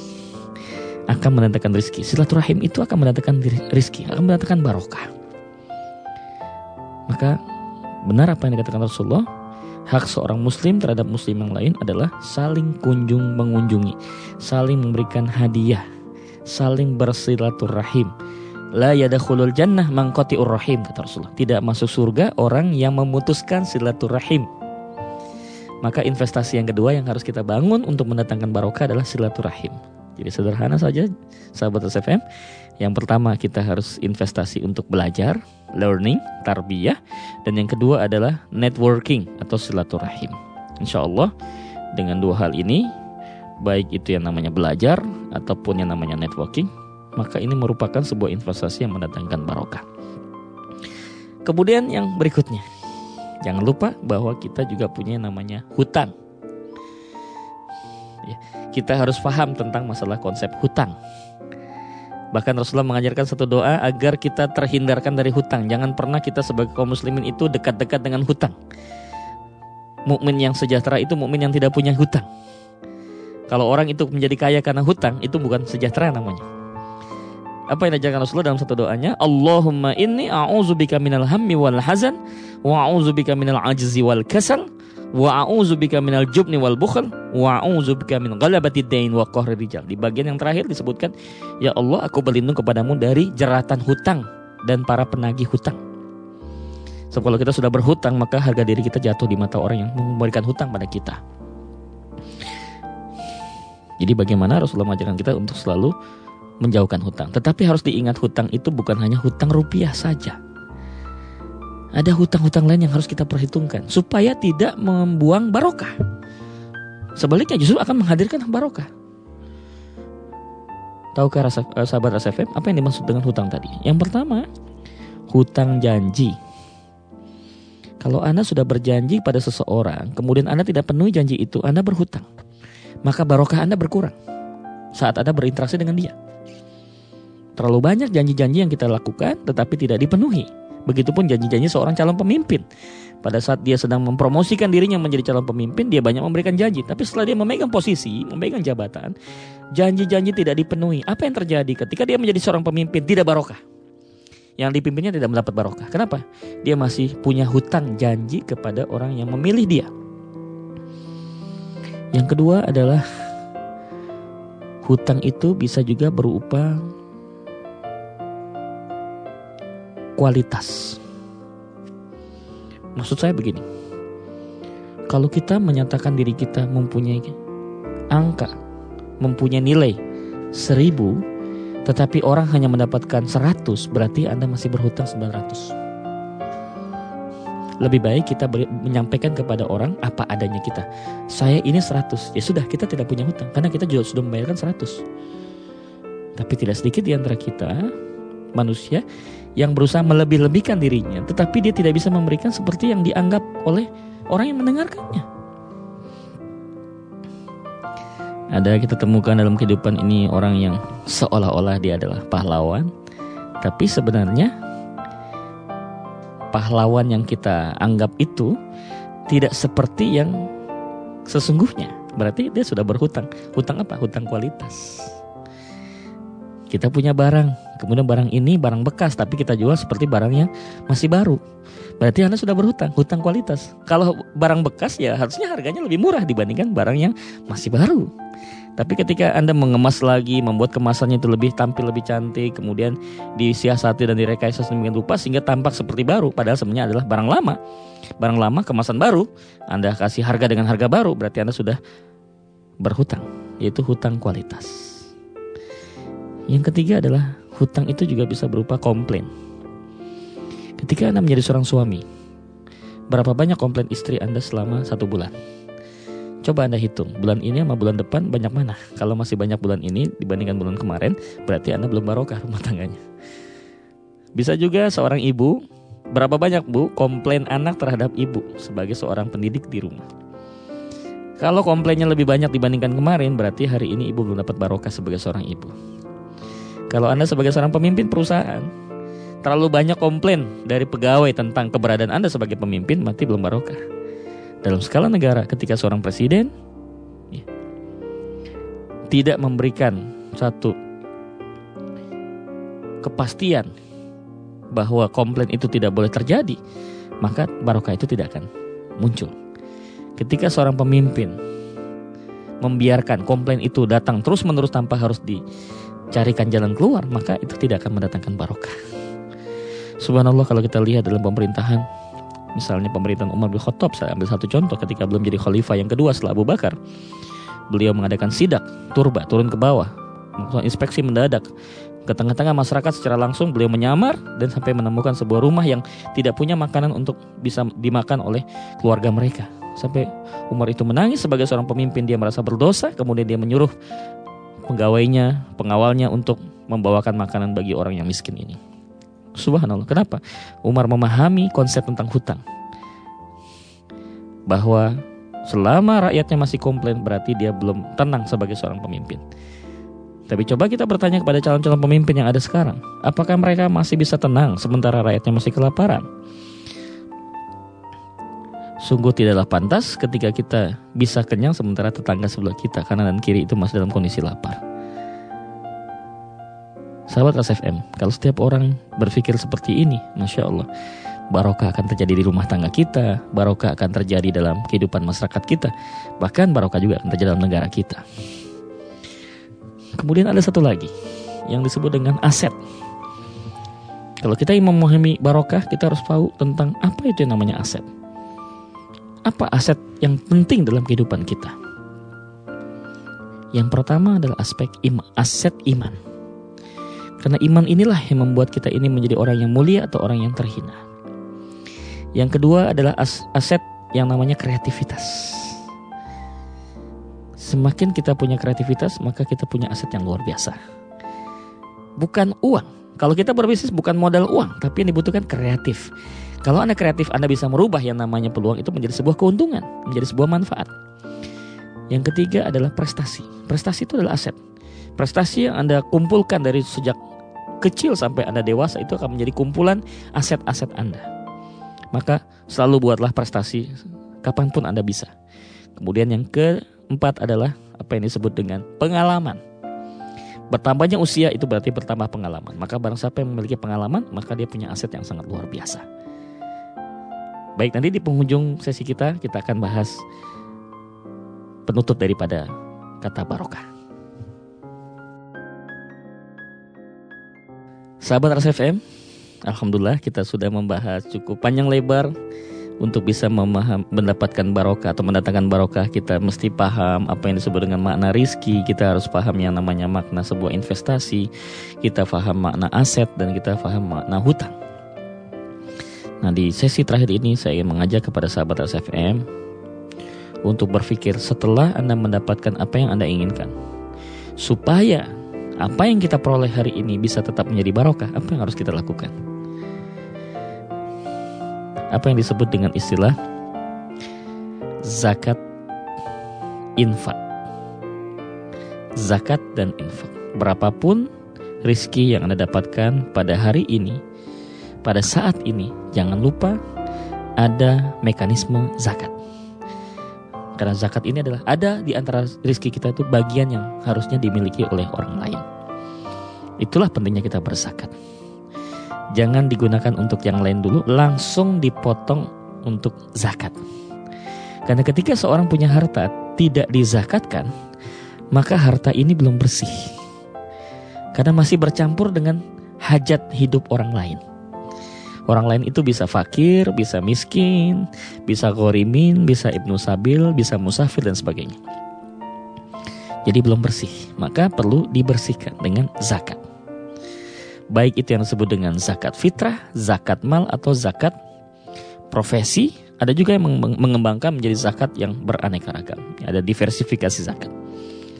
Akan mendatangkan rizki. Silaturahim itu akan mendatangkan rizki, akan mendatangkan barokah. Maka benar apa yang dikatakan Rasulullah, hak seorang muslim terhadap muslim yang lain adalah saling kunjung mengunjungi, saling memberikan hadiah, saling bersilaturahim, La yadakhulul jannah mangkoti rahim kata Rasulullah. Tidak masuk surga orang yang memutuskan silaturahim. Maka investasi yang kedua yang harus kita bangun untuk mendatangkan barokah adalah silaturahim. Jadi sederhana saja sahabat SFM. Yang pertama kita harus investasi untuk belajar, learning, tarbiyah. Dan yang kedua adalah networking atau silaturahim. Insya Allah dengan dua hal ini, baik itu yang namanya belajar ataupun yang namanya networking, maka ini merupakan sebuah investasi yang mendatangkan barokah. Kemudian yang berikutnya, jangan lupa bahwa kita juga punya yang namanya hutang. Ya, kita harus paham tentang masalah konsep hutang. Bahkan Rasulullah mengajarkan satu doa agar kita terhindarkan dari hutang. Jangan pernah kita sebagai kaum muslimin itu dekat-dekat dengan hutang. Mukmin yang sejahtera itu mukmin yang tidak punya hutang. Kalau orang itu menjadi kaya karena hutang, itu bukan sejahtera namanya. Apa yang diajarkan Rasulullah dalam satu doanya? Allahumma inni a'udzubika minal hammi wal hazan wa a'udzubika minal ajzi wal kasal Wa a'udzubika minal jubni wal bukhl wa a'udzubika min ghalabatid dain wa qahri rijal. Di bagian yang terakhir disebutkan, "Ya Allah, aku berlindung kepadamu dari jeratan hutang dan para penagih hutang." So, kalau kita sudah berhutang, maka harga diri kita jatuh di mata orang yang memberikan hutang pada kita. Jadi bagaimana Rasulullah mengajarkan kita untuk selalu menjauhkan hutang. Tetapi harus diingat hutang itu bukan hanya hutang rupiah saja ada hutang-hutang lain yang harus kita perhitungkan supaya tidak membuang barokah. Sebaliknya justru akan menghadirkan barokah. Tahukah rasa, eh, sahabat Rasa apa yang dimaksud dengan hutang tadi? Yang pertama, hutang janji. Kalau Anda sudah berjanji pada seseorang, kemudian Anda tidak penuhi janji itu, Anda berhutang. Maka barokah Anda berkurang saat Anda berinteraksi dengan dia. Terlalu banyak janji-janji yang kita lakukan tetapi tidak dipenuhi. Begitupun janji-janji seorang calon pemimpin. Pada saat dia sedang mempromosikan dirinya menjadi calon pemimpin, dia banyak memberikan janji. Tapi setelah dia memegang posisi, memegang jabatan, janji-janji tidak dipenuhi. Apa yang terjadi ketika dia menjadi seorang pemimpin tidak barokah? Yang dipimpinnya tidak mendapat barokah. Kenapa? Dia masih punya hutang janji kepada orang yang memilih dia. Yang kedua adalah hutang itu bisa juga berupa kualitas. Maksud saya begini. Kalau kita menyatakan diri kita mempunyai angka, mempunyai nilai seribu, tetapi orang hanya mendapatkan 100, berarti Anda masih berhutang 900. Lebih baik kita menyampaikan kepada orang apa adanya kita. Saya ini 100. Ya sudah, kita tidak punya hutang karena kita juga sudah membayarkan 100. Tapi tidak sedikit di antara kita manusia yang berusaha melebih-lebihkan dirinya, tetapi dia tidak bisa memberikan seperti yang dianggap oleh orang yang mendengarkannya. Ada kita temukan dalam kehidupan ini orang yang seolah-olah dia adalah pahlawan, tapi sebenarnya pahlawan yang kita anggap itu tidak seperti yang sesungguhnya. Berarti dia sudah berhutang. Hutang apa? Hutang kualitas. Kita punya barang, kemudian barang ini barang bekas tapi kita jual seperti barang yang masih baru. Berarti Anda sudah berhutang, hutang kualitas. Kalau barang bekas ya harusnya harganya lebih murah dibandingkan barang yang masih baru. Tapi ketika Anda mengemas lagi, membuat kemasannya itu lebih tampil lebih cantik, kemudian disiasati dan direkayasa sedemikian rupa sehingga tampak seperti baru, padahal sebenarnya adalah barang lama. Barang lama kemasan baru, Anda kasih harga dengan harga baru, berarti Anda sudah berhutang, yaitu hutang kualitas. Yang ketiga adalah hutang itu juga bisa berupa komplain. Ketika Anda menjadi seorang suami, berapa banyak komplain istri Anda selama satu bulan? Coba Anda hitung, bulan ini sama bulan depan banyak mana? Kalau masih banyak bulan ini dibandingkan bulan kemarin, berarti Anda belum barokah rumah tangganya. Bisa juga seorang ibu, berapa banyak bu komplain anak terhadap ibu sebagai seorang pendidik di rumah? Kalau komplainnya lebih banyak dibandingkan kemarin, berarti hari ini ibu belum dapat barokah sebagai seorang ibu. Kalau Anda sebagai seorang pemimpin perusahaan, terlalu banyak komplain dari pegawai tentang keberadaan Anda sebagai pemimpin, mati belum barokah. Dalam skala negara, ketika seorang presiden ya, tidak memberikan satu kepastian bahwa komplain itu tidak boleh terjadi, maka barokah itu tidak akan muncul. Ketika seorang pemimpin membiarkan komplain itu datang terus-menerus tanpa harus di carikan jalan keluar, maka itu tidak akan mendatangkan barokah. Subhanallah kalau kita lihat dalam pemerintahan, misalnya pemerintahan Umar bin Khattab, saya ambil satu contoh ketika belum jadi khalifah yang kedua setelah Abu Bakar, beliau mengadakan sidak, turba, turun ke bawah, inspeksi mendadak, ke tengah-tengah masyarakat secara langsung beliau menyamar dan sampai menemukan sebuah rumah yang tidak punya makanan untuk bisa dimakan oleh keluarga mereka. Sampai Umar itu menangis sebagai seorang pemimpin dia merasa berdosa, kemudian dia menyuruh pegawainya, pengawalnya untuk membawakan makanan bagi orang yang miskin ini. Subhanallah. Kenapa? Umar memahami konsep tentang hutang. Bahwa selama rakyatnya masih komplain berarti dia belum tenang sebagai seorang pemimpin. Tapi coba kita bertanya kepada calon-calon pemimpin yang ada sekarang, apakah mereka masih bisa tenang sementara rakyatnya masih kelaparan? Sungguh tidaklah pantas ketika kita bisa kenyang sementara tetangga sebelah kita kanan dan kiri itu masih dalam kondisi lapar. Sahabat FM, kalau setiap orang berpikir seperti ini, Masya Allah, barokah akan terjadi di rumah tangga kita, barokah akan terjadi dalam kehidupan masyarakat kita, bahkan barokah juga akan terjadi dalam negara kita. Kemudian ada satu lagi yang disebut dengan aset. Kalau kita ingin memahami barokah, kita harus tahu tentang apa itu yang namanya aset. Apa aset yang penting dalam kehidupan kita? Yang pertama adalah aspek iman, aset iman. Karena iman inilah yang membuat kita ini menjadi orang yang mulia atau orang yang terhina. Yang kedua adalah as aset yang namanya kreativitas. Semakin kita punya kreativitas, maka kita punya aset yang luar biasa. Bukan uang. Kalau kita berbisnis bukan modal uang, tapi yang dibutuhkan kreatif. Kalau Anda kreatif, Anda bisa merubah yang namanya peluang itu menjadi sebuah keuntungan, menjadi sebuah manfaat. Yang ketiga adalah prestasi. Prestasi itu adalah aset. Prestasi yang Anda kumpulkan dari sejak kecil sampai Anda dewasa itu akan menjadi kumpulan aset-aset Anda. Maka selalu buatlah prestasi kapan pun Anda bisa. Kemudian yang keempat adalah apa yang disebut dengan pengalaman. Bertambahnya usia itu berarti bertambah pengalaman. Maka barang siapa yang memiliki pengalaman, maka dia punya aset yang sangat luar biasa. Baik, nanti di penghujung sesi kita kita akan bahas penutup daripada kata barokah. Sahabat RSFM, Alhamdulillah kita sudah membahas cukup panjang lebar untuk bisa memaham, mendapatkan barokah atau mendatangkan barokah. Kita mesti paham apa yang disebut dengan makna rizki. Kita harus paham yang namanya makna sebuah investasi. Kita paham makna aset dan kita paham makna hutang nah di sesi terakhir ini saya ingin mengajak kepada sahabat SFM untuk berpikir setelah Anda mendapatkan apa yang Anda inginkan supaya apa yang kita peroleh hari ini bisa tetap menjadi barokah, apa yang harus kita lakukan? apa yang disebut dengan istilah zakat infak. Zakat dan infak. Berapapun rizki yang Anda dapatkan pada hari ini, pada saat ini, jangan lupa ada mekanisme zakat. Karena zakat ini adalah ada di antara rizki kita itu bagian yang harusnya dimiliki oleh orang lain. Itulah pentingnya kita berzakat jangan digunakan untuk yang lain dulu, langsung dipotong untuk zakat. Karena ketika seorang punya harta tidak dizakatkan, maka harta ini belum bersih. Karena masih bercampur dengan hajat hidup orang lain. Orang lain itu bisa fakir, bisa miskin, bisa korimin, bisa ibnu sabil, bisa musafir dan sebagainya. Jadi belum bersih, maka perlu dibersihkan dengan zakat baik itu yang disebut dengan zakat fitrah, zakat mal atau zakat profesi, ada juga yang mengembangkan menjadi zakat yang beraneka ragam. Ada diversifikasi zakat.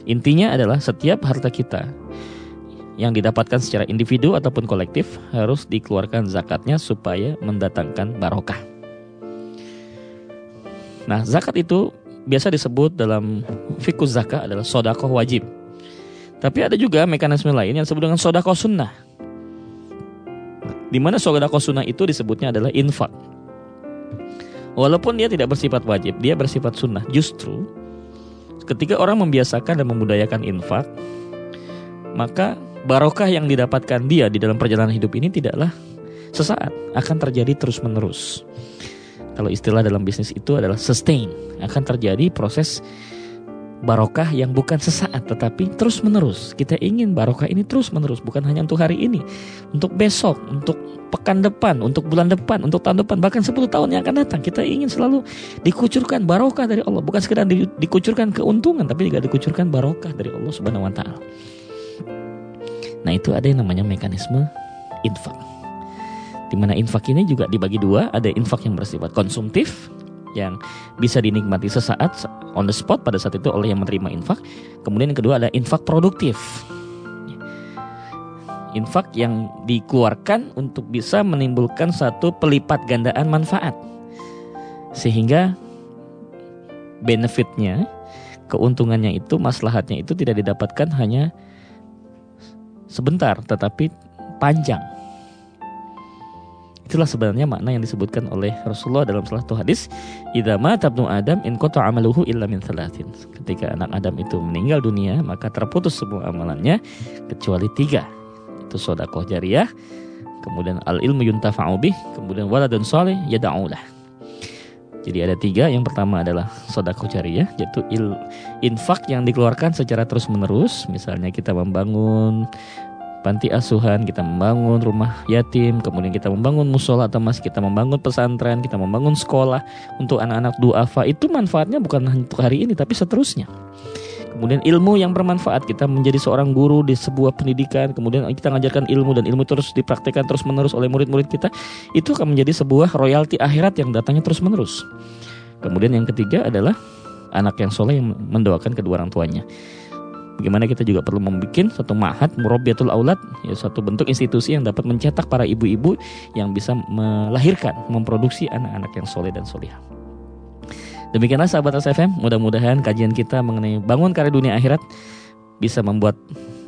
Intinya adalah setiap harta kita yang didapatkan secara individu ataupun kolektif harus dikeluarkan zakatnya supaya mendatangkan barokah. Nah, zakat itu biasa disebut dalam fikus zakat adalah sodakoh wajib. Tapi ada juga mekanisme lain yang disebut dengan sodakoh sunnah. Di mana sodako sunnah itu disebutnya adalah infak. Walaupun dia tidak bersifat wajib, dia bersifat sunnah. Justru ketika orang membiasakan dan memudayakan infak, maka barokah yang didapatkan dia di dalam perjalanan hidup ini tidaklah sesaat, akan terjadi terus-menerus. Kalau istilah dalam bisnis itu adalah sustain, akan terjadi proses barokah yang bukan sesaat tetapi terus menerus. Kita ingin barokah ini terus menerus bukan hanya untuk hari ini, untuk besok, untuk pekan depan, untuk bulan depan, untuk tahun depan, bahkan 10 tahun yang akan datang. Kita ingin selalu dikucurkan barokah dari Allah, bukan sekedar di, dikucurkan keuntungan tapi juga dikucurkan barokah dari Allah Subhanahu wa taala. Nah, itu ada yang namanya mekanisme infak. Di mana infak ini juga dibagi dua, ada infak yang bersifat konsumtif yang bisa dinikmati sesaat on the spot pada saat itu oleh yang menerima infak. Kemudian yang kedua ada infak produktif. Infak yang dikeluarkan untuk bisa menimbulkan satu pelipat gandaan manfaat. Sehingga benefitnya, keuntungannya itu, maslahatnya itu tidak didapatkan hanya sebentar tetapi panjang Itulah sebenarnya makna yang disebutkan oleh Rasulullah dalam salah satu hadis, "Idza mata ibnu Adam in qata amaluhu illa min thalathin." Ketika anak Adam itu meninggal dunia, maka terputus semua amalannya kecuali tiga. Itu sodakoh jariah, kemudian al ilmu yuntafa'u bih, kemudian waladun soleh yada'ulah. Jadi ada tiga, yang pertama adalah sodako jariah, yaitu il, infak yang dikeluarkan secara terus menerus. Misalnya kita membangun panti asuhan, kita membangun rumah yatim, kemudian kita membangun musola atau mas, kita membangun pesantren, kita membangun sekolah untuk anak-anak duafa. Itu manfaatnya bukan untuk hari ini, tapi seterusnya. Kemudian ilmu yang bermanfaat kita menjadi seorang guru di sebuah pendidikan, kemudian kita mengajarkan ilmu dan ilmu terus dipraktikkan terus menerus oleh murid-murid kita, itu akan menjadi sebuah royalti akhirat yang datangnya terus menerus. Kemudian yang ketiga adalah anak yang soleh yang mendoakan kedua orang tuanya. Bagaimana kita juga perlu membuat satu mahat murabiatul aulad, ya suatu bentuk institusi yang dapat mencetak para ibu-ibu yang bisa melahirkan, memproduksi anak-anak yang soleh dan solehah. Demikianlah sahabat SFM, mudah-mudahan kajian kita mengenai bangun karya dunia akhirat bisa membuat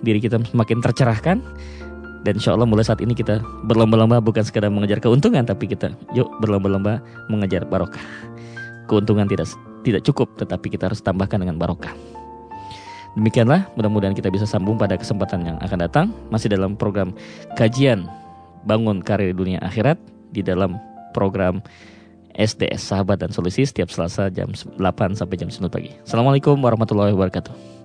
diri kita semakin tercerahkan dan insya Allah mulai saat ini kita berlomba-lomba bukan sekadar mengejar keuntungan tapi kita yuk berlomba-lomba mengejar barokah. Keuntungan tidak tidak cukup tetapi kita harus tambahkan dengan barokah. Demikianlah mudah-mudahan kita bisa sambung pada kesempatan yang akan datang masih dalam program kajian bangun karir dunia akhirat di dalam program SDS Sahabat dan Solusi setiap Selasa jam 8 sampai jam 9 pagi. Assalamualaikum warahmatullahi wabarakatuh.